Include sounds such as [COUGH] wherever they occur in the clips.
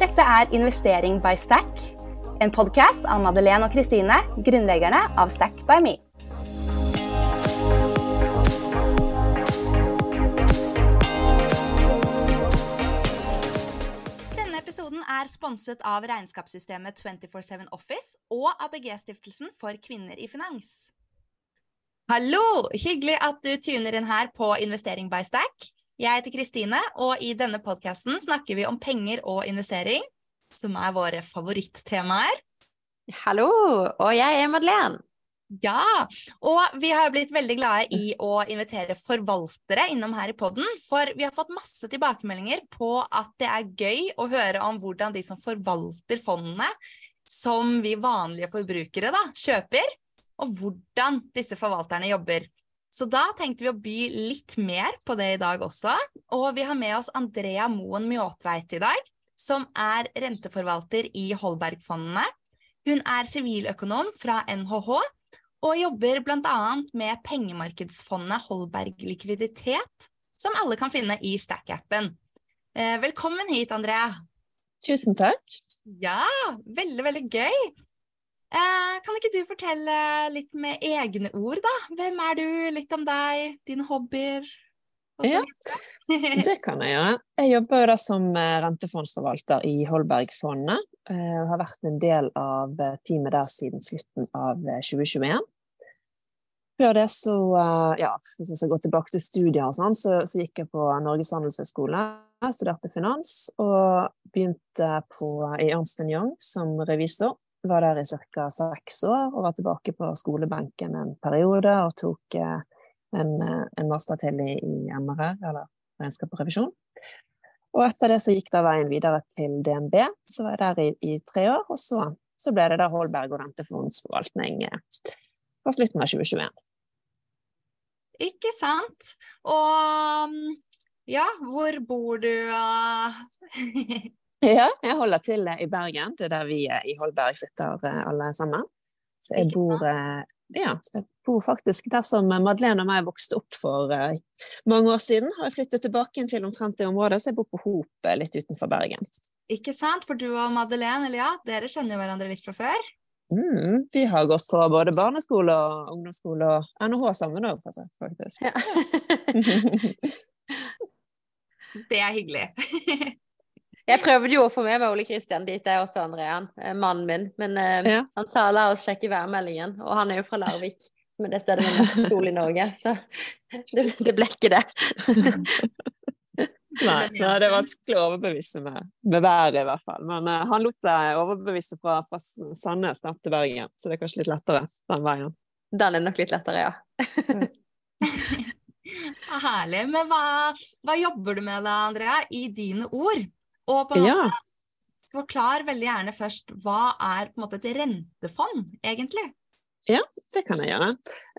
Dette er Investering by Stack, en podkast av Madeleine og Kristine, grunnleggerne av Stack by Me. Denne episoden er sponset av regnskapssystemet 247 Office og ABG-stiftelsen for kvinner i finans. Hallo! Hyggelig at du tuner inn her på Investering by Stack. Jeg heter Kristine, og i denne podkasten snakker vi om penger og investering, som er våre favorittemaer. Hallo! Og jeg er Madeleine. Ja, og vi har blitt veldig glade i å invitere forvaltere innom her i podden, for vi har fått masse tilbakemeldinger på at det er gøy å høre om hvordan de som forvalter fondene, som vi vanlige forbrukere da, kjøper, og hvordan disse forvalterne jobber. Så da tenkte vi å by litt mer på det i dag også, og vi har med oss Andrea Moen Mjåtveit i dag, som er renteforvalter i Holbergfondene. Hun er siviløkonom fra NHH og jobber bl.a. med pengemarkedsfondet Holberg Likviditet, som alle kan finne i Stack-appen. Eh, velkommen hit, Andrea. Tusen takk. Ja, veldig, veldig gøy. Eh, kan ikke du fortelle litt med egne ord, da? Hvem er du? Litt om deg, dine hobbyer? Ja, [LAUGHS] det kan jeg gjøre. Jeg jobber da som eh, rentefondsforvalter i Holbergfondet. Jeg og har vært en del av teamet der siden slutten av 2021. Før det så, ja, hvis jeg skal gå tilbake til studier og sånn, så, så gikk jeg på Norges handelshøyskole. Studerte finans og begynte på, i Ernst Young som revisor var der i ca. seks år og var tilbake på skolebenken en periode og tok eh, en, eh, en master til i, i MRR, eller regnskap og revisjon. Og etter det så gikk da veien videre til DNB, så var jeg der i, i tre år. Og så, så, ble det da Holberg og rentefondsforvaltning eh, fra slutten av 2021. Ikke sant. Og ja, hvor bor du? [LAUGHS] Ja, jeg holder til i Bergen. Det er der vi i Holberg sitter eh, alle sammen. Så jeg bor, eh, ja, jeg bor faktisk der som Madeleine og meg vokste opp for eh, mange år siden. Har jeg flyttet tilbake til omtrent det området, så jeg bor på Hop litt utenfor Bergen. Ikke sant, for du og Madeleine, eller ja, dere kjenner jo hverandre litt fra før? Mm, vi har gått på både barneskole og ungdomsskole og NHH sammen òg, faktisk. Ja. [LAUGHS] [LAUGHS] det er hyggelig. [LAUGHS] Jeg prøvde jo å få med meg Ole Kristian dit, jeg også, Andrean, eh, mannen min. Men uh, ja. han sa la oss sjekke værmeldingen, og han er jo fra Larvik, som er det stedet med mest sol i Norge. Så [LAUGHS] det, det ble ikke det. [LAUGHS] Nei, nei, det er vanskelig å overbevise med, med været, i hvert fall. Men uh, han lot seg overbevise fra, fra Sandnes til Bergen, så det er kanskje litt lettere den veien. Den er nok litt lettere, [LAUGHS] ja. Herlig. Men hva, hva, jobber du med da, Andrea, i dine ord? Og på en måte ja. forklar veldig gjerne først hva er på en måte et rentefond, egentlig? Ja, det kan jeg gjøre.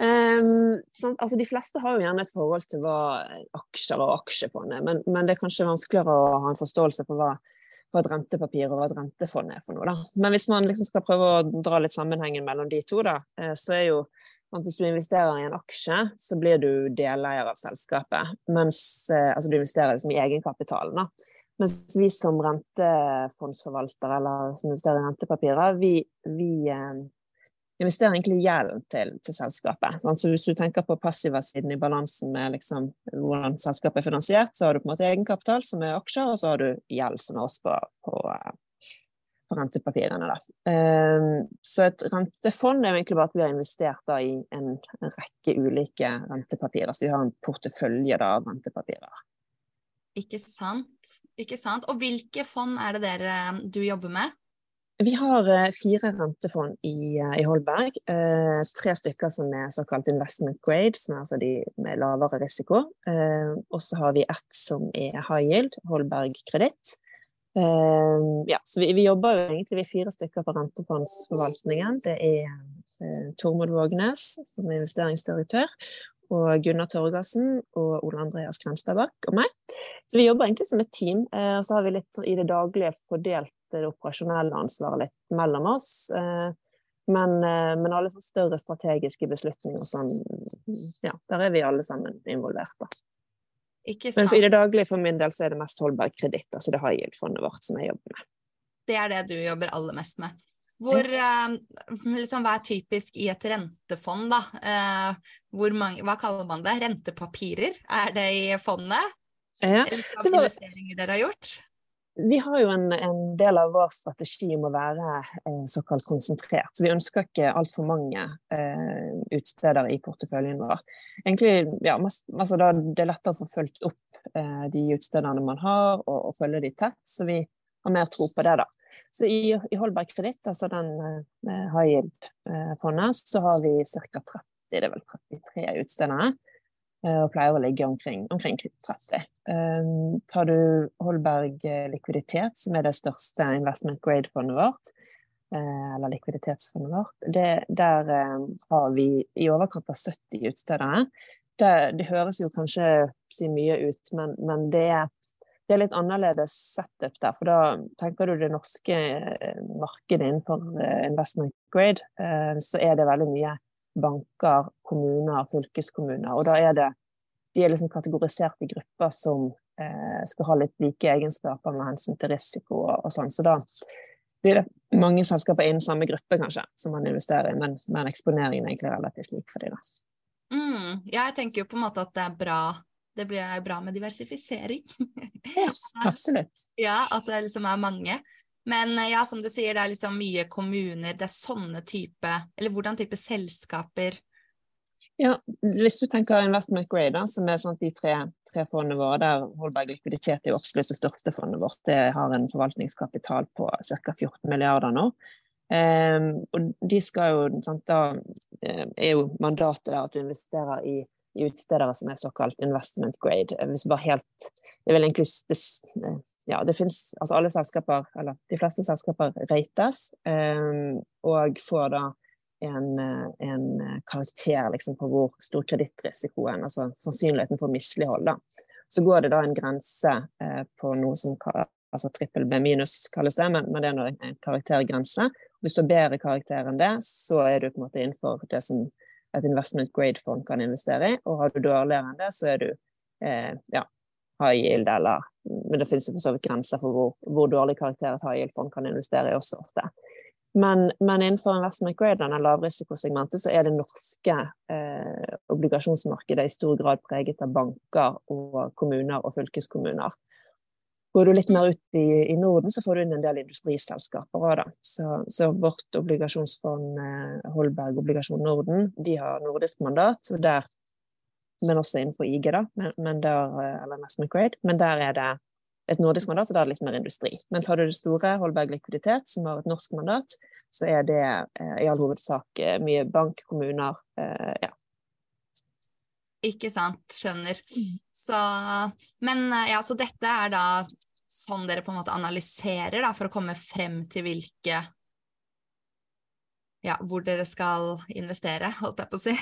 Um, sånn, altså, de fleste har jo gjerne et forhold til hva aksjer og aksjefond er, men, men, det er kanskje vanskeligere å ha en forståelse for hva, hva et rentepapir og hva et rentefond er for noe. Da. Men hvis man liksom skal prøve å dra litt sammenhengen mellom de to, da, eh, så er jo at hvis du investerer i en aksje, så blir du deleier av selskapet. Mens, eh, altså du investerer liksom i egenkapitalen. Da. Mens vi som rentefondsforvalter eller som investerer i rentepapirer, vi, vi eh, investerer egentlig i gjelden til, til, selskapet. Så hvis du tenker på passiva-siden i balansen med liksom, hvordan selskapet er finansiert, så har du på en måte egenkapital, som er aksjer, og så har du gjeld, som er også på, på, på rentepapirene. Um, så et rentefond er jo egentlig bare at vi har investert da, i en, en, rekke ulike rentepapirer. Så vi har en portefølje da, av rentepapirer. Ikke sant. Ikke sant. Og hvilke fond er det dere du jobber med? Vi har eh, fire rentefond i, eh, i Holberg. Eh, tre stykker som er såkalt investment grade, som er altså de med lavere risiko. Eh, og så har vi ett som er high yield, Holberg kreditt. Eh, ja, så vi, vi, jobber jo egentlig vi fire stykker på rentefondsforvaltningen. Det er eh, Tormod Vågnes som er investeringsdirektør, og Gunnar Torgersen og Ole Andreas Kvenstadbakk og meg. Så vi jobber egentlig som et team. Eh, og så har vi litt i det daglige fordelt det operasjonelle ansvaret litt mellom oss. Eh, men, eh, men alle sånne større strategiske beslutninger sånn, ja, der er vi alle sammen involvert. da. Men i det daglige for min del så er det mest holdbar kreditt, altså det har yield-fondet vårt som jeg jobber med. det er det du jobber aller mest med. Hvor, eh, liksom, hva er typisk i et rentefond, da? Eh, mange, hva kaller man det? Rentepapirer? Er det i fondet? Ja, Eller hvilke investeringer dere har gjort? Vi har jo en, en, del av vår strategi om å være eh, såkalt konsentrert. Så vi ønsker ikke altfor mange eh, utsteder i porteføljen vår. Egentlig, ja, altså da, Det er lettere å få fulgt opp eh, de utstederne man har, og, og, følge de tett. Så vi har mer tro på det, da. Så i, i Holberg Kreditt, altså den eh, high yield-fondet, så har vi ca. 30, det er vel 33 utstedere. Eh, og pleier å ligge omkring, omkring 30. Um, tar du Holberg likviditet, som er det største investment grade-fondet vårt, eller likviditetsfondet vårt, det, der eh, har vi i overkant av 70 utstedere. Det, det høres jo kanskje si mye ut, men, men det det er litt annerledes setup der. For da tenker du det norske eh, markedet innenfor eh, investment grade, eh, så er det veldig mye banker, kommuner, fylkeskommuner. Og da er det De er liksom kategorisert i grupper som skal ha litt like egenskaper med hensyn til risiko og, og sånn. Så da blir det mange selskaper innen samme gruppe, kanskje, som man investerer i, men, men eksponeringen er egentlig relativt lik for dem. Mm, jeg tenker jo på en måte at det er bra det blir bra med diversifisering. ja, [LAUGHS] absolutt. Ja, at det liksom er mange. Men eh, ja, som du sier, det er liksom mye kommuner, det er sånne type Eller hvordan type selskaper ja, Hvis du tenker investment grade, da, som er sånn de tre, tre fondene våre, der Holberg likviditet er jo absolutt det største fondet vårt, det har en forvaltningskapital på ca. 14 milliarder nå. Um, og de skal jo, sant, Da eh, er jo mandatet der at du investerer i utstedere som er såkalt investment grade. Hvis bare helt Det vil egentlig det, Ja, det finnes, Altså alle selskaper, eller de fleste selskaper, rates um, og får da en, en karakter liksom, på hvor stor kredittrisikoen, altså sannsynligheten for mislighold, da. Så går det da en grense eh, på noe som altså trippel B minus kalles det, men, men det er en karaktergrense. Hvis du har bedre karakter enn det, så er du på en måte innenfor det som et investment grade-fond kan investere i. Og har du dårligere enn det, så er du eh, ja, high yield eller Men det finnes jo for så vidt grenser for hvor, hvor dårlig karakter et high yield-fond kan investere i også ofte. Men, men innenfor investment grade, denne lavrisikosegmentet, så er det norske eh, obligasjonsmarkedet i stor grad preget av banker og kommuner og fylkeskommuner. Går du litt mer ut i, i, Norden, så får du inn en del industriselskaper òg, da. Så, så, vårt obligasjonsfond eh, Holberg Obligasjon Norden, de har nordisk mandat, der, men også innenfor IG, da, men, men der, eh, eller Investment Grade. Men der er det et nordisk mandat, så da er det litt mer industri. Men tar du det store, Holberg Likviditet, som har et norsk mandat, så er det eh, i all hovedsak eh, mye bank, kommuner, eh, ja, ikke sant. Skjønner. Mm. Så, men eh, ja, så dette er da sånn dere på en måte analyserer da, for å komme frem til hvilke Ja, hvor dere skal investere, holdt jeg på å si.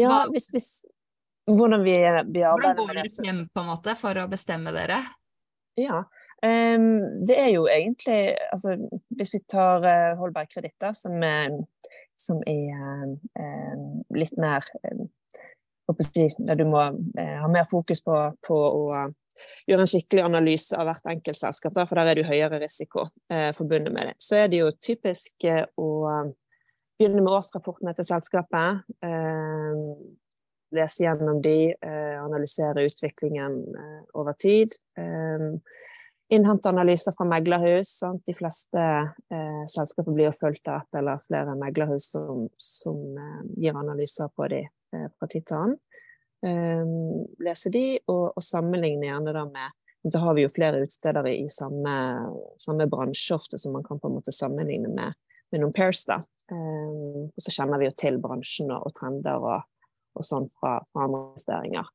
Ja, Hva, hvis, hvis, hvordan vi, vi arbeider Hvordan går dere frem på en måte for å bestemme dere? Ja, um, det er jo egentlig altså, Hvis vi tar uh, Holberg Kreditt, som, som er um, litt mer um, der du må eh, ha mer fokus på, på, å gjøre en skikkelig analyse av hvert enkelt selskap, for der er det høyere risiko eh, forbundet med det. Så er det jo typisk eh, å begynne med årsrapportene til selskapet. Eh, lese gjennom de, eh, analysere utviklingen eh, over tid. Innhente analyser fra meglerhus. Sant? De fleste selskaper blir fulgt av ett eller flere meglerhus som, som gir analyser på de Eh, fra tid til annen. Um, lese de, og, og sammenligne gjerne da med Da har vi jo flere utsteder i samme, samme bransje ofte som man kan på en måte sammenligne med, med noen pairs. da. Um, og så kjenner vi jo til bransjen og, og trender og, og, sånn fra, fra andre investeringer.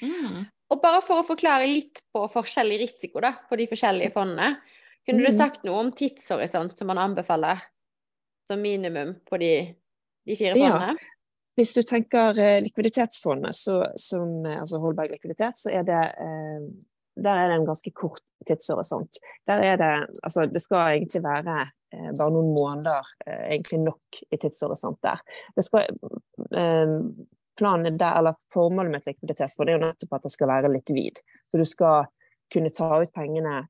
Mm. Og bare for å forklare litt på forskjellig risiko da, på de forskjellige fondene. Kunne mm. du sagt noe om tidshorisont som man anbefaler som minimum på de, de fire fondene? Ja. Hvis du tenker eh, likviditetsfondet, så, som, eh, altså Holberg likviditet, så er det eh, der er det en ganske kort tidshorisont. Der er det Altså, det skal egentlig være eh, bare noen måneder eh, egentlig nok i tidshorisont der. Det skal eh, Planen der, eller Formålet med et likviditetsfond er jo nettopp at det skal være likvid. Så du skal kunne ta ut pengene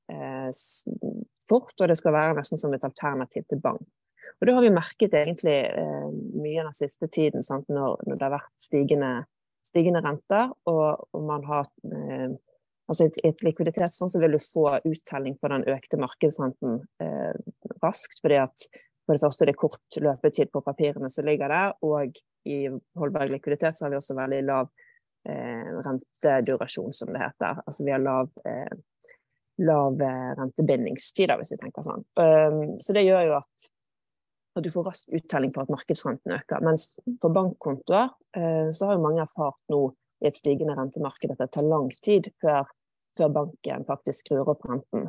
fort, og det skal være nesten som et alternativ til bank. Og det har vi merket egentlig eh, mye den siste tiden, når, når, det har vært stigende, stigende renter, og, og, man har eh, altså et, et likviditetsfond så vil du få uttelling for den økte markedsrenten eh, raskt, fordi at for det første det er kort løpetid på papirene som ligger der, og i holdbar likviditet så har vi også veldig lav eh, rentedurasjon, som det heter. Altså vi har lav, eh, lav eh, rentebindingstid, hvis vi tenker sånn. Um, så det gjør jo at, at, du får rask uttelling på at markedsrenten øker. Mens på bankkontoer eh, så har jo mange erfart nå i et stigende rentemarked at det tar lang tid før, før banken faktisk skrur opp renten.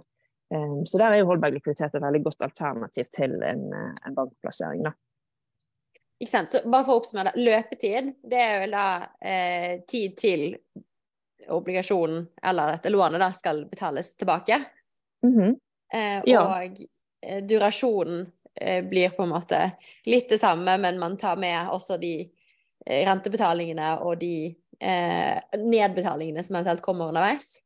Ehm, så der er jo holdbar likviditet et veldig godt alternativ til en, eh, en bankplassering. Da. Ikke sant. Så bare for å oppsummere, løpetid det er jo da eh, tid til obligasjonen eller dette lånet da skal betales tilbake. Mm -hmm. eh, og ja. durasjonen eh, blir på en måte litt det samme, men man tar med også de eh, rentebetalingene og de eh, nedbetalingene som eventuelt kommer underveis.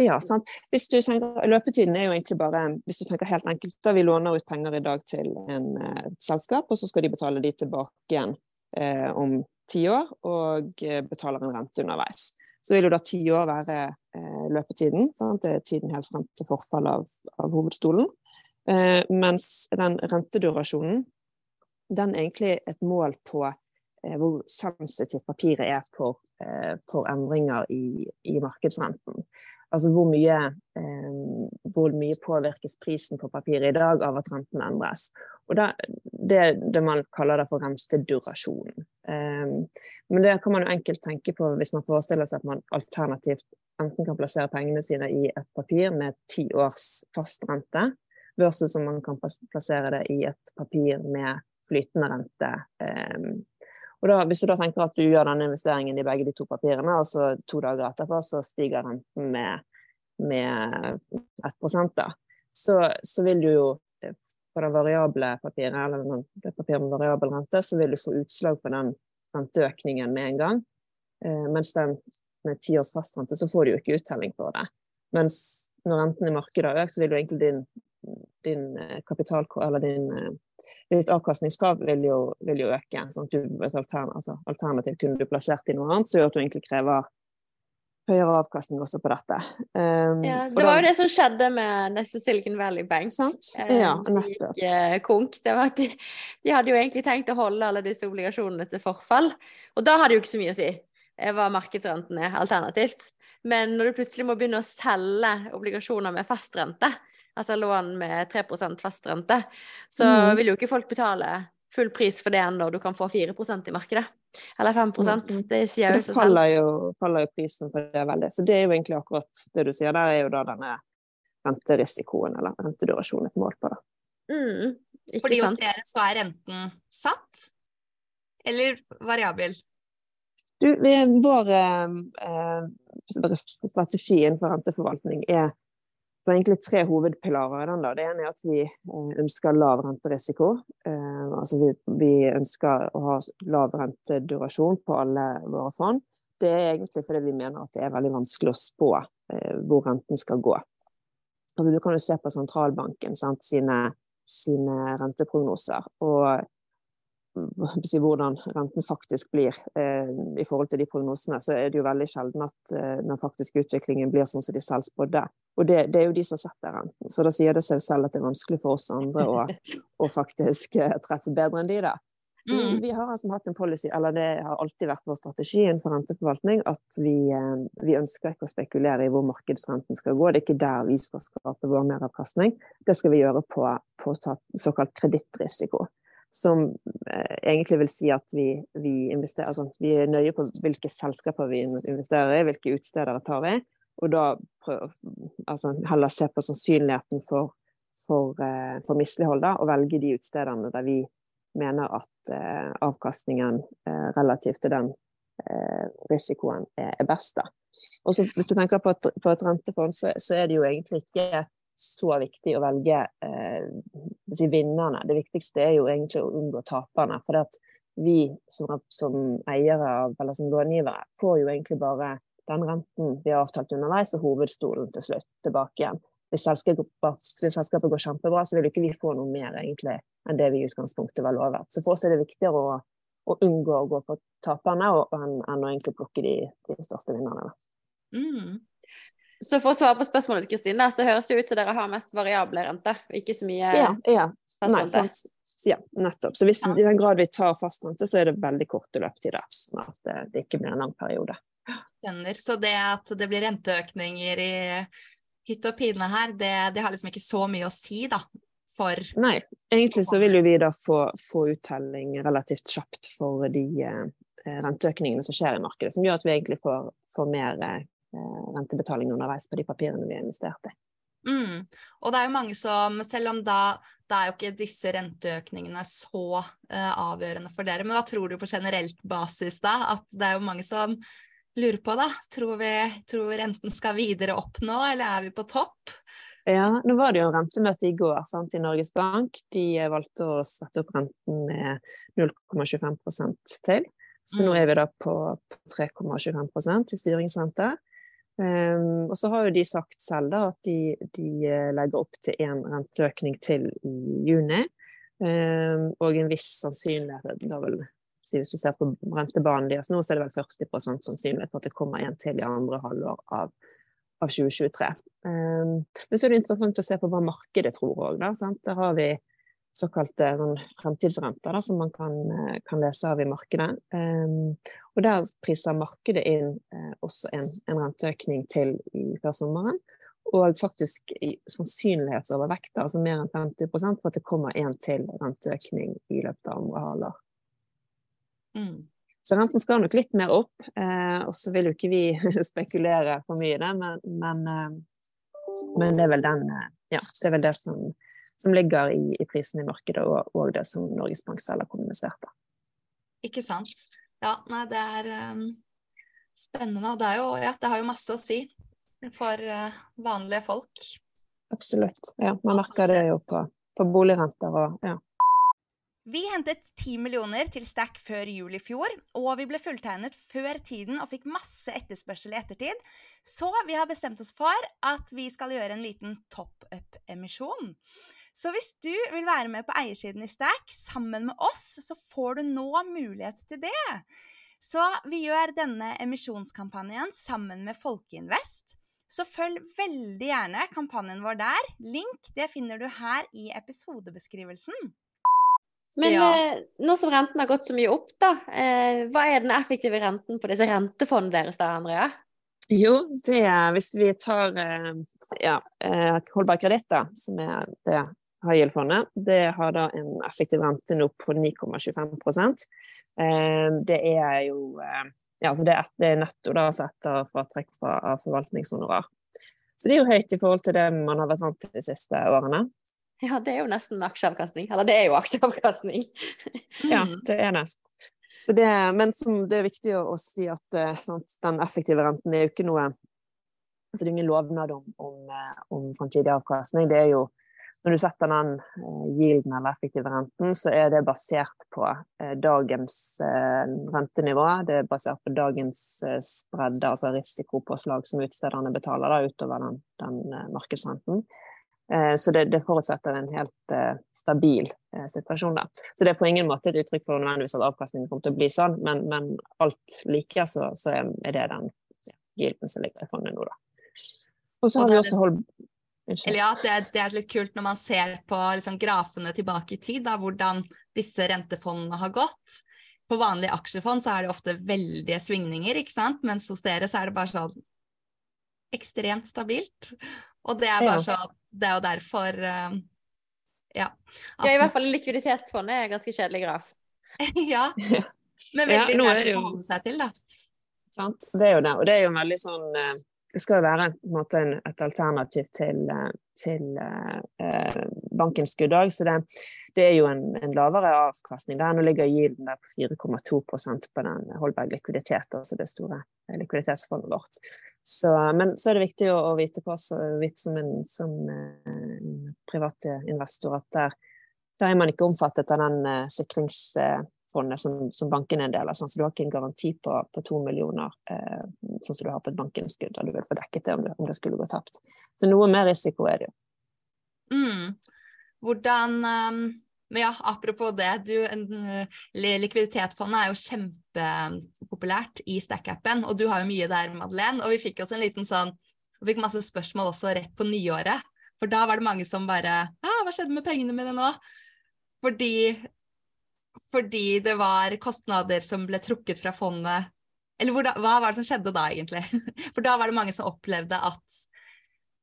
Ja, sant. Hvis du tenker, Løpetiden er jo egentlig bare hvis du tenker helt enkelt, da vi låner ut penger i dag til en, eh, et selskap, og så skal de betale de tilbake igjen eh, om ti år, og eh, betaler en rente underveis. Så vil jo da ti år være eh, løpetiden. Sant? Det er tiden helt frem til forfall av, av hovedstolen. Eh, mens den rentedurasjonen, den er egentlig et mål på eh, hvor sensitivt papiret er for, for endringer i, i markedsrenten. Altså hvor mye, eh, hvor mye, påvirkes prisen på papiret i dag av at renten endres. Og det, er det man kaller det for rentedurasjon. Eh, men det kan man jo enkelt tenke på hvis man forestiller seg at man alternativt enten kan plassere pengene sine i et papir med ti års fastrente, versus om man kan plassere det i et papir med flytende rente. Eh, og da, Hvis du da tenker at du gjør denne investeringen i begge de to papirene, og så to dager etterpå så stiger renten med, med 1 da, så, så vil du jo eh, på det variable papiret, eller det papiret med variabel rente, så vil du få utslag på den renteøkningen med en gang. Eh, mens den med ti års fastrente, så får du jo ikke uttelling for det. Mens når renten i markedet har økt, så vil jo egentlig din din eh, kapital, eller din, eh, ditt avkastningskrav vil jo, vil jo øke. Sånn alternativ, altså, alternativ kunne du plassert i noe annet, så gjør at du egentlig krever høyere avkastning også på dette. Um, ja, det var jo det som skjedde med neste Silicon Valley Bank. Sant? Ja, nettopp. De gikk konk. Det var at de, de, hadde jo egentlig tenkt å holde alle disse obligasjonene til forfall, og da hadde jo ikke så mye å si hva markedsrenten er alternativt. Men når du plutselig må begynne å selge obligasjoner med fastrente, altså lån med 3% fastrente, så mm. vil jo ikke folk betale full pris for det når du kan få 4% i markedet. Eller 5 mm. Det sier jo seg selv. Det jo, faller jo prisen på det veldig. Så det er jo egentlig akkurat det du sier. Der er jo da denne renterisikoen eller rentedurasjonen et mål på. det. Mm, Fordi hos dere så er renten satt, eller variabel? Du, vår eh, eh strategi innenfor renteforvaltning er så egentlig tre hovedpilarer i den. da. Det ene er at vi eh, ønsker lav renterisiko. Eh, altså vi, vi, ønsker å ha lav rentedurasjon på alle våre fond. Det er egentlig fordi vi mener at det er veldig vanskelig å spå eh, hvor renten skal gå. Altså, du kan jo se på sentralbanken sant, sine, sine renteprognoser. Og hvordan renten faktisk blir eh, i forhold til de prognosene, så er det jo veldig sjelden at eh, den faktiske utviklingen blir sånn som de selv spådde. Og det, det, er jo de som setter renten. Så da sier det seg selv at det er vanskelig for oss andre å, [LAUGHS] å faktisk eh, treffe bedre enn de, da. Så mm. vi har altså hatt en policy, eller det har alltid vært vår strategi innenfor renteforvaltning, at vi, vi, ønsker ikke å spekulere i hvor markedsrenten skal gå. Det er ikke der vi skal skape vår meravkastning. Det skal vi gjøre på, på såkalt kredittrisiko som eh, egentlig vil si at vi, vi, altså, vi, er nøye på hvilke selskaper vi investerer i, hvilke utstedere tar vi, og da prøv, altså, heller se på sannsynligheten for, for, eh, for mislighold, og velge de utstederne der vi mener at eh, avkastningen eh, relativt til den eh, risikoen er, er best. Da. Og så Hvis du tenker på et, på et rentefond, så, så er det jo egentlig ikke så viktig å velge eh, si vinnerne. Det viktigste er jo egentlig å unngå taperne. For at vi som, som eiere av, eller som långivere får jo egentlig bare den renten vi har avtalt underveis, og hovedstolen til slutt tilbake igjen. hvis selskapet, hvis selskapet, går kjempebra, så vil ikke vi få noe mer egentlig enn det vi i utgangspunktet var lovet. Så for oss er det viktigere å, å unngå å gå på taperne enn, å egentlig plukke de, de største vinnerne. Mm. Så for å svare på spørsmålet til Kristine, så høres det ut som dere har mest variable renter, og ikke så mye ja, ja. Nei, sant. Ja, nettopp. Så hvis, ja. i den grad vi tar fast rente, så er det veldig korte løpetider. Sånn at det, det ikke blir en lang periode. Skjønner. Så det at det blir renteøkninger i hytt og pine her, det, det, har liksom ikke så mye å si, da? For Nei, egentlig så vil jo vi da få, få uttelling relativt kjapt for de eh, renteøkningene som skjer i markedet, som gjør at vi egentlig får, får mer eh, rentebetaling underveis på de papirene vi har investert i. Mm. Og det er jo mange som, selv om da, det er jo ikke disse renteøkningene så uh, avgjørende for dere, men hva tror du på generelt basis da? At det er jo mange som lurer på, da. Tror vi tror renten skal videre opp nå, eller er vi på topp? Ja, nå var det jo rentemøte i går sant, i Norges Bank. De valgte å sette opp renten med 0,25% til. Så mm. nå er vi da på 3,25% i styringsrente. Um, og så har jo de sagt selv da, at de, de eh, legger opp til en renteøkning til i juni. Um, og en viss sannsynlighet da vel hvis du ser på rentebanen deres nå, så er det vel 40 sannsynlighet for at det kommer en til i andre halvår av, av 2023. Um, men så er det interessant å se på hva markedet tror òg. Der har vi såkalte sånn, fremtidsrenter da, som man kan, eh, kan, lese av i markedet. Um, og der priser markedet inn uh, også en, en, renteøkning til i, før sommeren. Og faktisk i sannsynlighetsovervekt, altså mer enn 50 for at det kommer en til renteøkning i løpet av andre halvår. Mm. Så renten skal nok litt mer opp. Eh, og så vil jo ikke vi [LAUGHS] spekulere for mye i det, men, men, eh, men, det er den Ja, det er vel det som, som ligger i, i, prisen i markedet, og, og, det som Norges Bank selv har kommunisert. Ikke sant. Ja, nei, det er um, spennende. Det, er jo, ja, det har jo masse å si for uh, vanlige folk. Absolutt. Ja, man merker det jo på, på boligrenter og ja. Vi hentet 10 millioner til Stack før jul i fjor, og vi ble fulltegnet før tiden og fikk masse etterspørsel i ettertid, så vi har bestemt oss for at vi skal gjøre en liten top up-emisjon. Så hvis du vil være med på eiersiden i Stack sammen med oss, så får du nå mulighet til det. Så vi gjør denne emisjonskampanjen sammen med Folkeinvest. Så følg veldig gjerne kampanjen vår der. Link det finner du her i episodebeskrivelsen. Men ja. eh, nå som renten har gått så mye opp, da, eh, hva er den effektive renten på disse rentefondene deres da, Andrea? Jo, det er hvis vi tar eh, ja, eh, holdbar kreditt, da, som er det high yield-fondet, det har da en effektiv rente nå på 9,25 eh, Det er jo eh, ja, altså det, er, netto da, altså etter fratrekk fra forvaltningshonorar. Så det er jo høyt i forhold til det man har vært vant til de siste årene. Ja, det er jo nesten aksjeavkastning. Eller det er jo aksjeavkastning. [LAUGHS] ja, det er det. det men som, det er viktig å, å si at eh, sant, den effektive renten er jo ikke noe altså Det er ingen lovnad om, om, eh, om framtidig avkastning. Det er jo når du setter den uh, yielden eller effektive renten, så er det basert på uh, dagens uh, rentenivå. Det er basert på dagens spredde, altså risikopåslag som utstederne betaler da, utover den, den markedsrenten. Eh, så det, det, forutsetter en helt uh, stabil uh, situasjon. Da. Så det er på ingen måte et uttrykk for nødvendigvis at avkastningen kommer til å bli sånn, men, men alt like, så, så, er det den gilden som ligger i fondet nå, da. Og så har vi også holdt eller ja, det, det, er litt kult når man ser på liksom, grafene tilbake i tid, da, hvordan disse rentefondene har gått. På vanlige aksjefond så er det ofte veldige svingninger, ikke sant? mens hos dere så er det bare sånn ekstremt stabilt. Og det er bare ja. så Det er jo derfor uh, Ja. At, ja, i hvert fall likviditetsfondet er ganske kjedelig graf. [LAUGHS] ja. [LAUGHS] Men veldig ja, greit å forholde seg til, da. Sant. Det er jo det. Og det er jo veldig sånn uh, skal jo være måte, et alternativ til, eh, til eh, bankens òg, så det, det, er jo en, en lavere avkastning der. Nå ligger gilden der på 4,2% på den Holberg likviditet, altså det store likviditetsfondet vårt. Så, men så er det viktig å, å vite på oss, vite som en, som en privat investor, at der, der, er man ikke omfattet av den eh, sikrings, uh, fondet som, som banken er en del av. Sånn, så du har ikke en garanti på, på to millioner, eh, sånn som du har på et bankinnskudd, og du vil få dekket det om det, om det skulle gå tapt. Så noe mer risiko er det jo. Mm. Hvordan um, ja, Apropos det, du, en, likviditetsfondet er jo kjempepopulært i Stack-appen, og du har jo mye der, Madeleine. Og vi fikk også en liten sånn Vi fikk masse spørsmål også rett på nyåret. For da var det mange som bare ah, Hva skjedde med pengene mine nå? Fordi fordi det var kostnader som ble trukket fra fondet Eller da, hva var det som skjedde da, egentlig? [LAUGHS] For da var det mange som opplevde at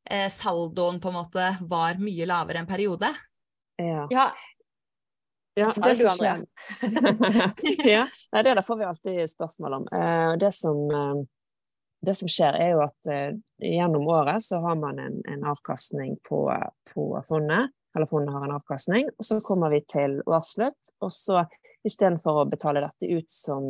eh, saldoen på en måte var mye lavere en periode. Ja. ja. ja det du, Andrea. [LAUGHS] ja, det der får vi alltid spørsmål om. Eh, det som, eh, det som skjer, er jo at eh, gjennom året så har man en, en avkastning på, på fondet eller fondet har en avkastning. Og så kommer vi til årsslutt, og så istedenfor å betale dette ut som,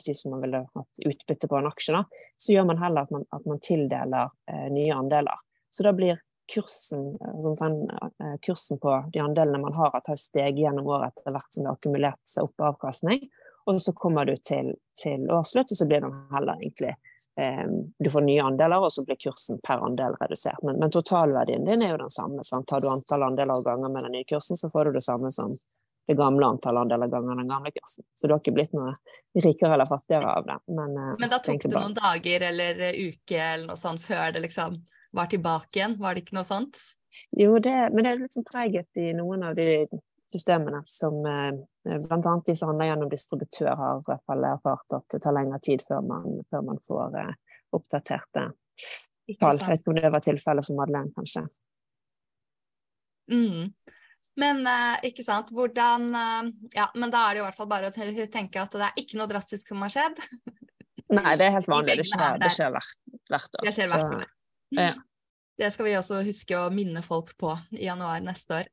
som man ville hatt utbytte på en aksje, da, så gjør man heller at man, at man tildeler eh, nye andeler. Så da blir kursen, sånn, den, eh, kursen på de andelene man har, har steget gjennom året etter hvert som det har akkumulert seg opp avkastning. Og så kommer du til, til årsslutt, og så blir den heller egentlig eh, Du får nye andeler, og så blir kursen per andel redusert. Men, men totalverdien din er jo den samme. Sant? Tar du antall andeler og ganger med den nye kursen, så får du det samme som det gamle antall andeler ganger den gamle kursen. Så du har ikke blitt noe rikere eller fattigere av det. Men, eh, men da tok det noen dager eller uke eller noe sånt før det liksom var tilbake igjen? Var det ikke noe sånt? Jo, det, men det er litt sånn treghet i noen av de systemene som eh, bl.a. de som handler gjennom distributør, har i hvert fall erfart at det tar lengre tid før man, før man får eh, oppdaterte tall. Jeg vet ikke om det var tilfellet for Madeleine, kanskje. Mm. Men uh, ikke sant, hvordan Ja, men da er det i hvert fall bare å tenke at det er ikke noe drastisk som har skjedd. [LAUGHS] Nei, det er helt vanlig. Det skjer, det skjer hvert, hvert, år. Det skjer hvert år. Ja. Det skal vi også huske å minne folk på i januar neste år.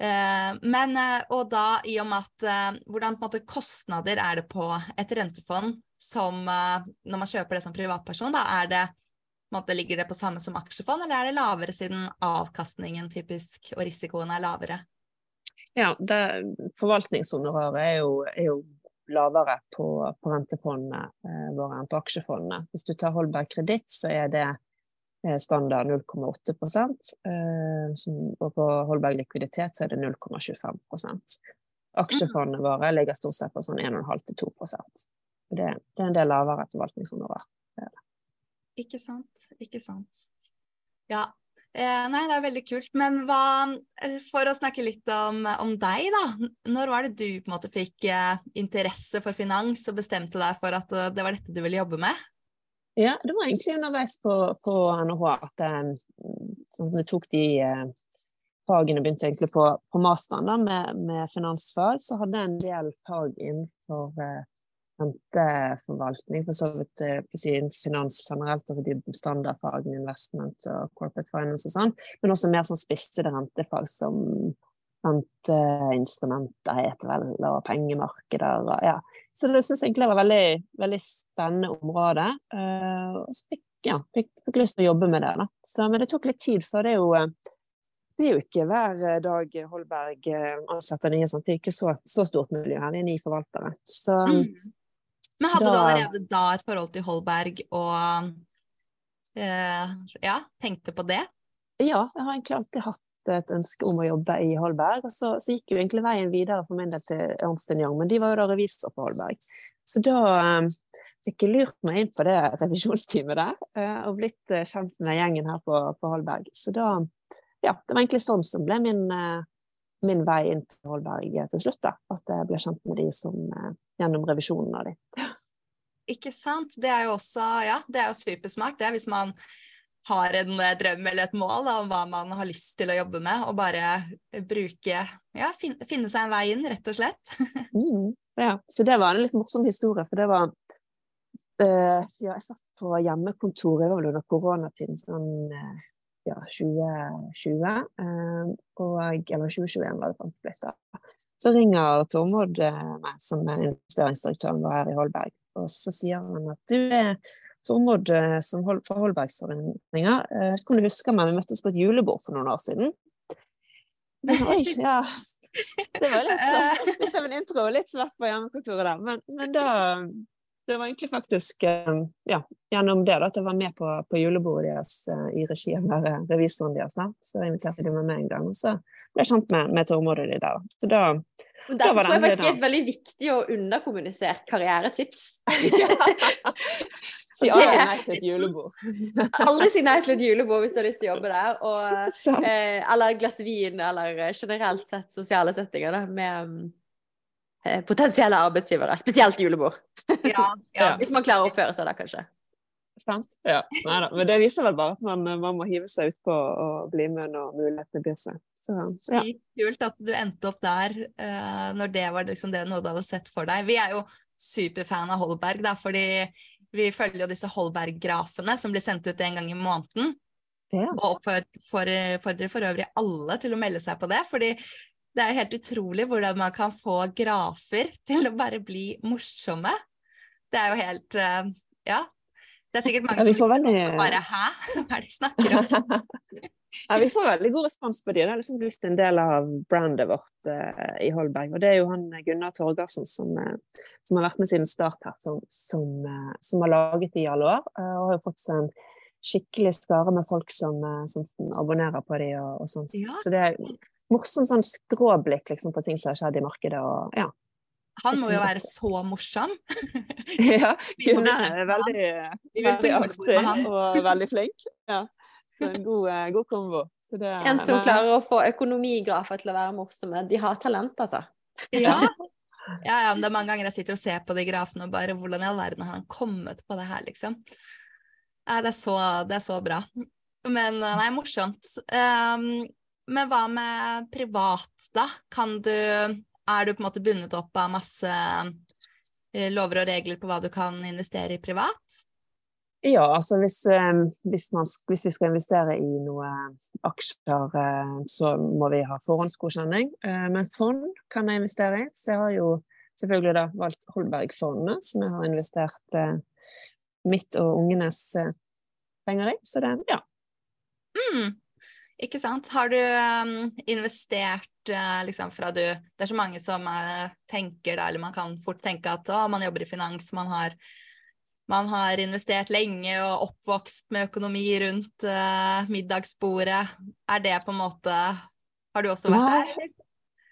Eh, men, eh, og da i og med at eh, Hvordan måte kostnader er det på et rentefond som når man kjøper det som privatperson, da er det måte, Ligger det på samme som aksjefond, eller er det lavere siden avkastningen typisk og risikoen er lavere? Ja, Forvaltningshonoraret er, er, jo lavere på, på rentefondene våre enn på aksjefondene. Hvis du tar holdbar kreditt, så er det standard 0,8% eh, og på holdbar likviditet så er det 0,25% Aksjefondene våre ligger stort sett på sånn 1,5-2 det, det er en del lavere forvaltningshonorar. Ikke sant, ikke sant. Ja. Eh, nei, det er veldig kult. Men hva eh, For å snakke litt om, om, deg, da. Når var det du på en måte fikk eh, interesse for finans og bestemte deg for at eh, det var dette du ville jobbe med? Ja, det var egentlig underveis på, på NHH at um, sånn jeg tok de fagene og begynte egentlig på, på masteren da, med, med, finansfag, så hadde jeg en del fag innenfor uh, renteforvaltning, for så vidt på siden finans generelt, altså de standardfagene investment og corporate finance og sånn, men også mer sånn spissede rentefag som renteinstrumenter heter vel, og pengemarkeder og ja. Så det syns jeg egentlig var veldig, veldig spennende område. Uh, og så fikk, ja, fikk, fikk, lyst til å jobbe med det. Da. Så, men det tok litt tid, for det er jo, eh, det er jo ikke hver eh, dag Holberg ansetter nye. Sant? Det er ikke så, så stort miljø her, det er ni forvaltere. Så, mm. Men hadde da, du allerede da et forhold til Holberg og eh, ja, tenkte på det? Ja, jeg har egentlig alltid hatt et ønske om å jobbe i Holberg. Og så, så gikk jo egentlig veien videre for min del til Ernst Young, men de var jo da revisor på Holberg. Så da um, fikk jeg lurt meg inn på det revisjonsteamet der, uh, og blitt uh, kjent med gjengen her på, på, Holberg. Så da Ja, det var egentlig sånn som ble min, uh, min vei inn til Holberg til slutt, da. At jeg ble kjent med de som gjennom revisjonen av de. Ikke sant. Det er jo også, ja, det er jo supersmart, det, hvis man har en eh, drøm eller et mål da, om hva man har lyst til å jobbe med, og bare bruke Ja, finne, finne seg en vei inn, rett og slett. [LAUGHS] mm, ja, så det var en litt morsom historie, for det var uh, Ja, jeg satt på hjemmekontoret, det var vel under koronatiden, sånn uh, ja, 2020, uh, og, eller 2021 var det da. Så ringer Tormod meg, som er investeringsdirektøren vår her i Holberg, og så sier han at du er Eh, som hold, for Holbergsordninga. ikke om du husker meg, vi møttes på et julebord for noen år siden. Oi, ja. Det var litt, sånn, [LAUGHS] [LAUGHS] litt av en intro, litt svart på hjemmekontoret der. Men, men da det var egentlig faktisk ja, gjennom det da, at jeg var med på, på julebordet deres i regi av revisoren deres. Da. Så jeg inviterte de med meg en gang. Og så ble jeg kjent med, med Tormod og de der. Så da men dette tror jeg faktisk er et veldig viktig og underkommunisert karrieretips. [LAUGHS] si aldri nei til et julebord. [LAUGHS] aldri si nei til et julebord hvis du har lyst til å jobbe der. Og, [LAUGHS] eh, eller et glass vin, eller eh, generelt sett sosiale settinger da, med eh, potensielle arbeidsgivere. Spesielt julebord. Ja, [LAUGHS] ja. hvis man klarer å oppføre seg da, kanskje. Sant? Ja. Neida. Men det viser vel bare at man, man må hive seg utpå og bli med når mulighetene byr seg. Så, ja. Kult at du endte opp der uh, når det var liksom det noe du hadde sett for deg. Vi er jo superfan av Holberg, da, fordi vi følger jo disse Holberg-grafene som blir sendt ut en gang i måneden. Ja. Og oppfordrer for, for øvrig alle til å melde seg på det, fordi det er helt utrolig hvordan man kan få grafer til å bare bli morsomme. Det er jo helt uh, Ja. Det er sikkert mange ja, som bare Hæ? [LAUGHS] Hva er det de snakker om? [LAUGHS] Ja, vi får veldig god respons på de. Det har liksom blitt en del av brandet vårt uh, i Holberg. Og det er jo han eh, Gunnar Torgersen som, uh, som har vært med siden start her, som, som, uh, som har laget de i alle år. og har jo fått seg en skikkelig skare med folk som, som abonnerer på de og, og sånt. Ja. Så det er morsomt sånn skråblikk liksom, på ting som har skjedd i markedet. og ja. Han må jo være så morsom. [LAUGHS] ja, Gunnar er veldig, veldig artig og veldig flink. Ja. Så en god, eh, god kombo. Det, en som klarer å få økonomigrafer til å være morsomme. De har talent, altså. Ja. [LAUGHS] Ja, ja, men det er mange ganger jeg sitter og ser på de grafene og bare Hvordan i all verden har han kommet på det her, liksom? Ja, det, er så, det er så bra. Men eh, nei, morsomt. Um, men hva med privat, da? Kan du Er du på en måte bundet opp av masse eh, lover og regler på hva du kan investere i privat? Ja, altså hvis, eh, hvis, man, hvis, vi skal investere i noen aksjer, eh, så må vi ha forhåndsgodkjenning. Eh, men fond kan jeg investere i. Så jeg har jo selvfølgelig da valgt Holberg-fondene, som jeg har investert mitt og ungenes penger i. Så det, ja. Mm, ikke sant. Har du investert liksom fra du Det er så mange som tenker da, eller man kan fort tenke at å, man jobber i finans, man har man har investert lenge og oppvokst med økonomi rundt uh, middagsbordet. Er det på en måte Har du også vært der?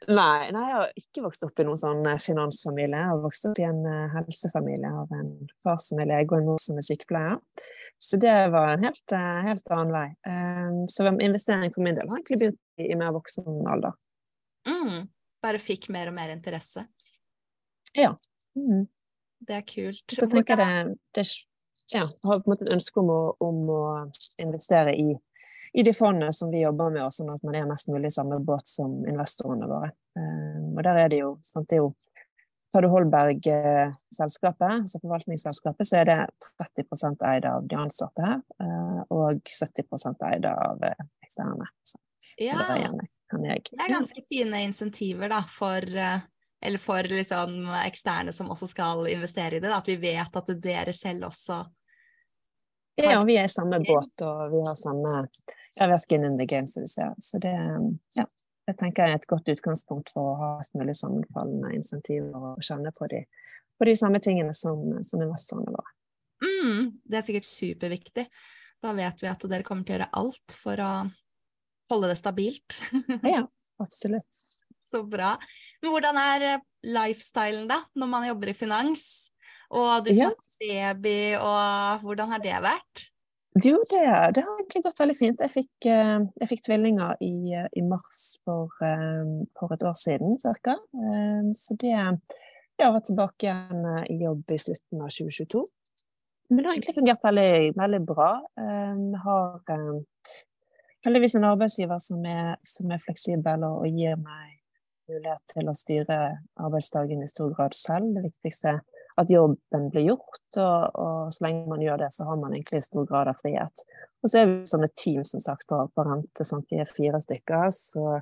Nei, nei, jeg har ikke vokst opp i noen sånn eh, finansfamilie. Jeg har vokst opp i en uh, helsefamilie av en far som er lege og en mor som er sykepleier. Så det var en helt, helt annen vei. Um, så investering for min del har egentlig begynt i, i mer voksen alder. Mm, bare fikk mer og mer interesse? Ja. Mm. Det er kult. Så tenker jeg det, ja, har på en måte et ønske om å, om å investere i, i, de fondene som vi jobber med, sånn at man er mest mulig i samme båt som investorene våre. Um, og der er det jo, sant, det jo Tar du Holberg-selskapet, altså forvaltningsselskapet, så er det 30% eid av de ansatte her, uh, og 70% eid av uh, eksterne. Så, ja. så det, er, det er ganske fine insentiver da, for eller for liksom eksterne som også skal investere i det, da, at vi vet at dere selv også Ja, vi er i samme båt, og vi har samme ja, vi har skin in the game, som vi ser. Så det ja, jeg tenker er et godt utgangspunkt for å ha mest mulig sammenfallende insentiver og kjenne på de, på de samme tingene som, som investorene våre. Mm, det er sikkert superviktig. Da vet vi at dere kommer til å gjøre alt for å holde det stabilt. [LAUGHS] ja, absolutt. Så bra. Men hvordan er eh, lifestylen, da, når man jobber i finans? Og du som ja. baby, og hvordan har det vært? Jo, det, det, har egentlig gått veldig fint. Jeg fikk, eh, jeg fikk tvillinger i, eh, i mars for, for, et år siden ca. Så det Jeg var tilbake igjen i jobb i slutten av 2022. Men det har egentlig fungert veldig, veldig bra. Jeg har heldigvis en arbeidsgiver som er, som er fleksibel og, og gir meg mulighet til å styre arbeidsdagen i stor grad selv. Det viktigste er at jobben blir gjort, og, og, så lenge man gjør det, så har man egentlig stor grad av frihet. Og så er vi som et team som sagt på, på rente, sant? vi er fire stykker, så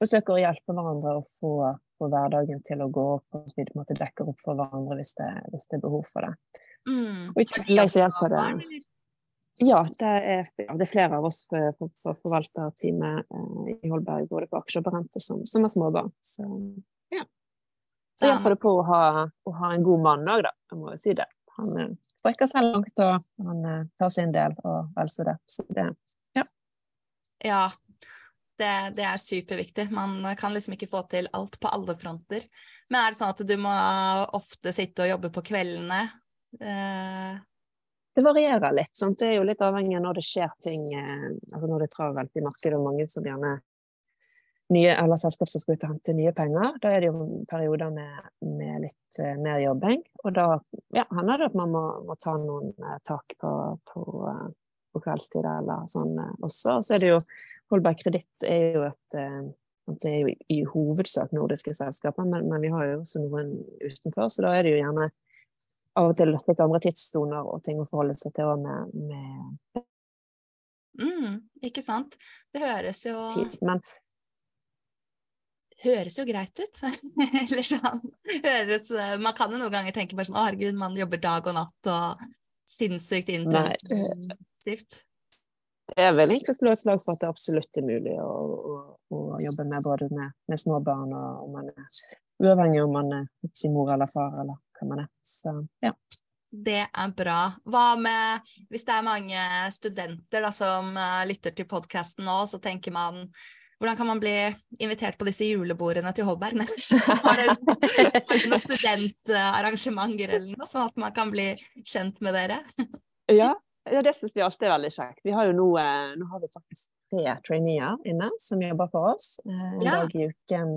forsøker å hjelpe hverandre å få, få hverdagen til å gå opp, og vi måte dekker opp for hverandre hvis det, hvis det er behov for det. Mm. Og i tillegg så hjelper det Ja, det er, det er, flere av oss på, på, på forvalterteamet eh, i Holberg, både på aksjer og på rente, som, som er småbarn. Så ja. Så hjelper det på å ha, å ha en god mann òg, da. Jeg må jo si det. Han eh, strekker seg langt, og han eh, tar sin del, og vel så det. Så det ja. Ja, det, det, er superviktig. Man kan liksom ikke få til alt på alle fronter. Men er det sånn at du må ofte sitte og jobbe på kveldene? Eh, det varierer litt. Sant? Det er jo litt avhengig av når det skjer ting, eh, altså når det er travelt i markedet og mange som gjerne nye, eller selskap som skal ut og hente nye penger. Da er det jo perioder med, med litt uh, mer jobbing. Og da ja, hender det at man må, må ta noen uh, tak på, på, på kveldstid eller sånn også. Og så er det jo Holberg Kreditt er jo et det er jo i, i hovedsak nordiske selskaper, men, men, vi har jo også noen utenfor. Så da er det jo gjerne av og til litt andre tidssoner og ting å forholde seg til med, med mm, Ikke sant. Det høres jo tid, men høres jo greit ut. [LAUGHS] Eller sånn høres, Man kan jo noen ganger tenke bare sånn Å, herregud, man jobber dag og natt og sinnssykt intensivt. Jeg vil egentlig slå et slag for at det absolutt er mulig å, å, å jobbe med både med, med små barn og om man er uavhengig om man er mor eller far eller hva med det. Så ja. Det er bra. Hva med hvis det er mange studenter da, som uh, lytter til podkasten nå, så tenker man hvordan kan man bli invitert på disse julebordene til Holberg? [LAUGHS] Har dere noen studentarrangementer eller noe, sånn at man kan bli kjent med dere? [LAUGHS] ja, ja, det syns vi alltid er veldig kjekt. Vi har jo nå, eh, nå har vi faktisk tre traineer inne som jobber for oss eh, en ja. dag i uken.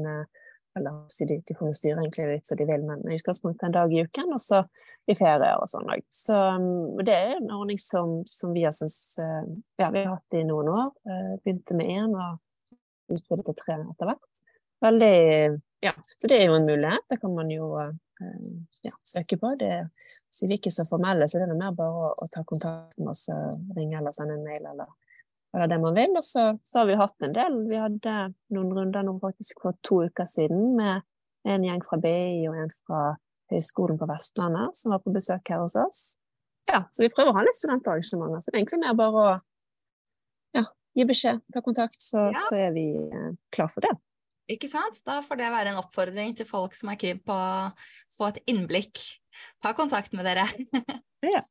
Eh, eller de, de får styre egentlig litt som de vil, men i utgangspunktet en dag i uken, og så i ferier og sånn òg. Så um, det er en ordning som, som vi har syntes uh, Ja, vi har hatt i noen år. Uh, begynte med én og utvidet til tre etter hvert. Veldig Ja, så det er jo en mulighet. Det kan man jo uh, ja, søke på. Det så vi er ikke så formelle, så det er mer bare å, å ta kontakt med oss, ringe eller sende en mail eller eller det man vil. Og så, så, har vi hatt en del. Vi hadde noen runder nå faktisk for to uker siden med en gjeng fra BI og en fra Høgskolen på Vestlandet som var på besøk her hos oss. Ja, så vi prøver å ha litt studentarrangementer. Så det er egentlig mer bare å ja, gi beskjed, ta kontakt, så, ja. så er vi eh, klar for det. Ikke sant? Da får det være en oppfordring til folk som er keen på å få et innblikk. Ta kontakt med dere. ja.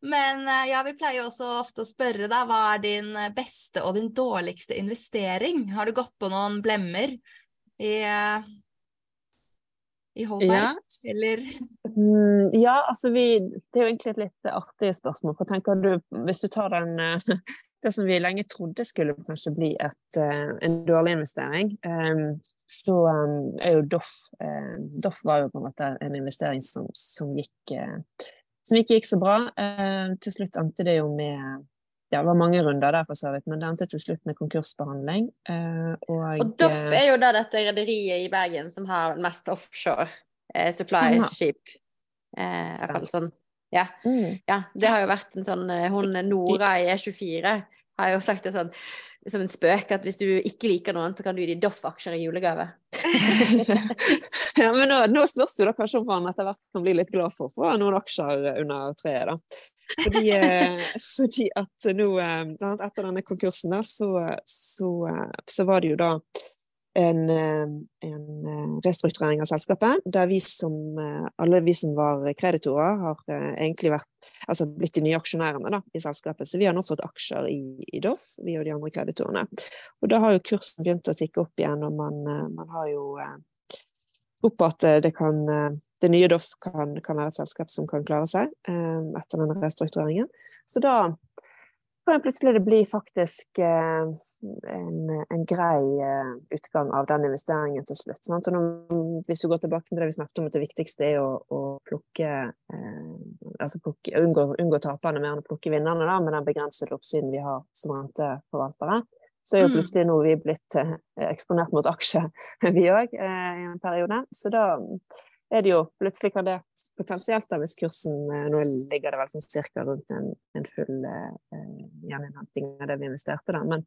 Men eh, ja, vi pleier også ofte å spørre deg hva er din eh, beste og din dårligste investering? Har du gått på noen blemmer i, eh, i Holberg, ja. eller? Mm, ja, altså vi Det er jo egentlig et litt artig spørsmål. For tenker du, hvis du tar den det som vi lenge trodde skulle kanskje bli et, en dårlig investering, så er jo Doff Doff var jo på en måte en investering som, som gikk som ikke gikk så bra. Eh, til slutt endte det jo med ja, det var mange runder der, for så vidt, men det endte til slutt med konkursbehandling. Eh, og, og Doff er jo da dette rederiet i Bergen som har mest offshore eh, supply-skip. Eh, I hvert fall sånn. Ja. Mm. ja. Det har jo vært en sånn eh, Hun Nora i E24 har jo sagt det sånn som en spøk at hvis du ikke liker noen, så kan du gi dem Doff-aksjer i julegave. [LAUGHS] ja, men nå, nå spørs det da kanskje om han etter hvert kan bli litt glad for å få noen aksjer under treet, da. Fordi, eh, [LAUGHS] fordi at nå, eh, etter denne konkursen, da, så, så, eh, så var det jo da en, eh, en, eh, restrukturering av selskapet, der vi som, eh, alle vi som var kreditorer, har egentlig vært, altså blitt de nye aksjonærene da, i selskapet. Så vi har nå fått aksjer i, i Doff, vi og de andre kreditorene. Og da har jo kursen begynt å tikke opp igjen, og man, man har jo opp at det kan det nye Doff kan, kan, være et selskap som kan klare seg etter denne restruktureringen. Så da kan plutselig det bli faktisk eh, en, en, grei eh, utgang av den investeringen til slutt. Sant? Og nå, hvis vi går tilbake til det vi snakket om, at det viktigste er å, å plukke eh, altså plukke, unngå, unngå taperne mer enn å plukke vinnerne, da, med den begrensede oppsiden vi har som renteforvaltere, så er jo mm. plutselig nå vi blitt eh, eksponert mot aksjer, [LAUGHS] vi òg, i en periode. Så da er det jo plutselig kan det potensielt, da, hvis kursen eh, Nå ligger det vel sånn cirka rundt en, en full eh, gjeninnhenting av det vi investerte, da. Men,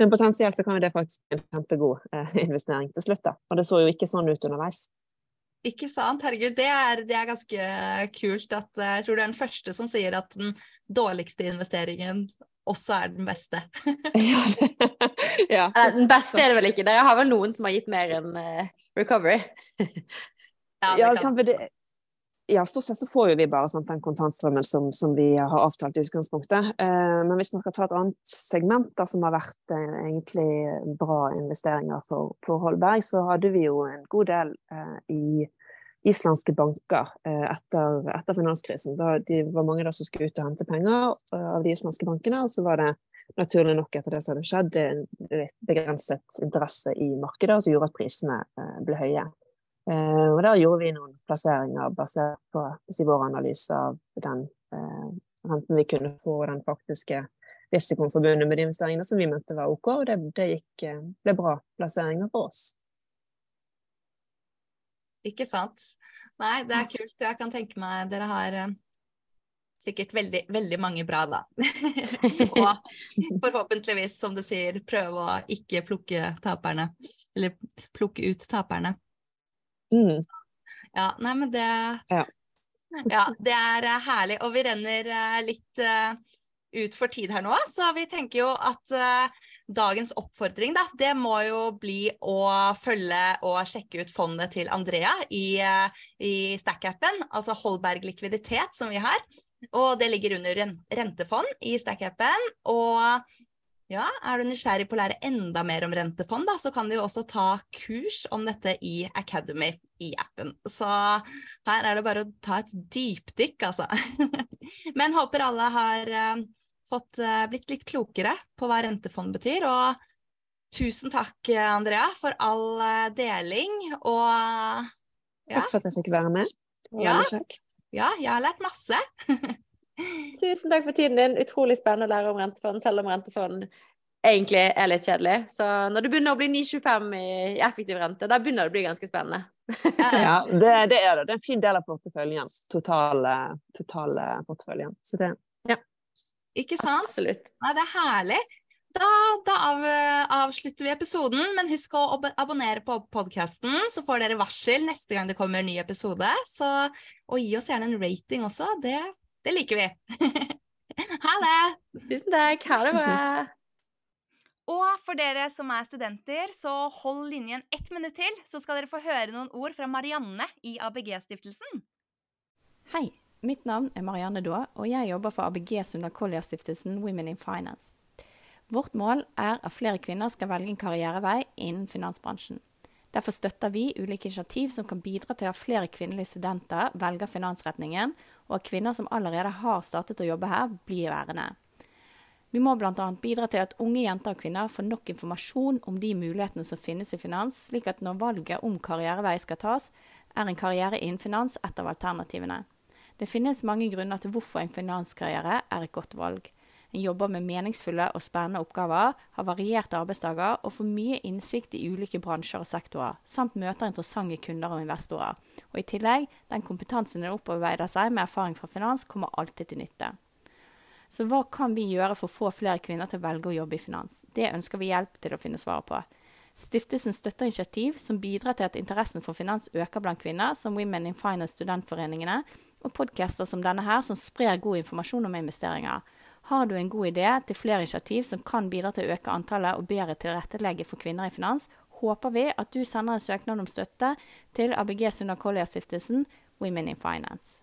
men potensielt så kan jo det faktisk bli en kjempegod eh, [LAUGHS] investering til slutt, da. Og det så jo ikke sånn ut underveis. Ikke sant? Herregud, det er, det er, ganske kult at eh, jeg tror du er den første som sier at den dårligste investeringen også er den beste. [LAUGHS] [LAUGHS] ja, ja. Den beste er det vel ikke. Dere har vel noen som har gitt mer enn uh, recovery? ja, det kan... ja, det, ja, stort sett så får jo vi bare sant, den kontantstrømmen som, som, vi har avtalt i utgangspunktet. Eh, men hvis man skal ta et annet segment da, som har vært eh, egentlig bra investeringer for, for, Holberg, så hadde vi jo en god del eh, i islandske banker eh, etter, etter, finanskrisen. Da det var mange da som skulle ut og hente penger eh, av de islandske bankene, og så var det naturlig nok etter det som hadde skjedd, en begrenset interesse i markedet, som gjorde at prisene eh, ble høye. Eh, og der gjorde vi noen plasseringer basert på vår analyse av den eh, renten vi kunne få, den faktiske risikoen forbundet med de investeringene som vi mente var OK, og det, det gikk, eh, ble bra plasseringer for oss. Ikke sant. Nei, det er kult. Jeg kan tenke meg dere har sikkert veldig, veldig mange bra, da. [LAUGHS] og forhåpentligvis, som du sier, prøve å ikke plukke taperne. Eller plukke ut taperne. Mm. Ja, nei, men det ja. ja. det er uh, herlig. Og vi renner uh, litt uh, ut for tid her nå, så vi tenker jo at dagens oppfordring, da, det må jo bli å følge og sjekke ut fondet til Andrea i, i Stack-appen, altså Holberg likviditet, som vi har. Og det ligger under rentefond i Stack-appen. Og ja, er du nysgjerrig på å lære enda mer om rentefond, da, så kan du jo også ta kurs om dette i Academy i appen. Så her er det bare å ta et dypdykk, altså. [LAUGHS] Men håper alle har uh, fått uh, blitt litt klokere på hva rentefond betyr. Og tusen takk, Andrea, for all deling og ja. Takk for at jeg fikk være med. Ja. ja, jeg har lært masse. [LAUGHS] Tusen takk for tiden din. Utrolig spennende å lære om rentefond, selv om rentefond egentlig er litt kjedelig. Så når du begynner å bli 9,25 i effektiv rente, da begynner det å bli ganske spennende. [LAUGHS] ja, [LAUGHS] det, det, er det. Det er en fin del av porteføljen. Totale, totale porteføljen. Så det, ja. Ikke sant? Absolutt. Nei, det er herlig. Da, da av, avslutter vi episoden, men husk å abonnere på podkasten, så får dere varsel neste gang det kommer en ny episode. Så, og gi oss gjerne en rating også. Det det liker vi. [LAUGHS] ha det! Tusen takk. Ha det bra. Og for dere som er studenter, så hold linjen ett minutt til, så skal dere få høre noen ord fra Marianne i ABG-stiftelsen. Hei. Mitt navn er Marianne Daa, og jeg jobber for ABG Sunda Collier-stiftelsen Women in Finance. Vårt mål er at flere kvinner skal velge en karrierevei innen finansbransjen. Derfor støtter vi ulike initiativ som kan bidra til at flere kvinnelige studenter velger finansretningen, og at kvinner som allerede har startet å jobbe her, blir værende. Vi må bl.a. bidra til at unge jenter og kvinner får nok informasjon om de mulighetene som finnes i finans, slik at når valget om karrierevei skal tas, er en karriere innen finans et av alternativene. Det finnes mange grunner til hvorfor en finanskarriere er et godt valg. En jobber med meningsfulle og spennende oppgaver, har varierte arbeidsdager og får mye innsikt i ulike bransjer og sektorer, samt møter interessante kunder og investorer. Og i tillegg, den kompetansen en opparbeider seg med erfaring fra finans, kommer alltid til nytte. Så hva kan vi gjøre for å få flere kvinner til å velge å jobbe i finans? Det ønsker vi hjelp til å finne svaret på. Stiftelsen støtter initiativ som bidrar til at interessen for finans øker blant kvinner, som Women in Finance studentforeningene, og podcaster som denne her, som sprer god informasjon om investeringer. Har du en god idé til flere initiativ som kan bidra til å øke antallet og bedre tilrettelegge for kvinner i finans, håper vi at du sender en søknad om støtte til ABG Sunda Collier-stiftelsen Women in Finance.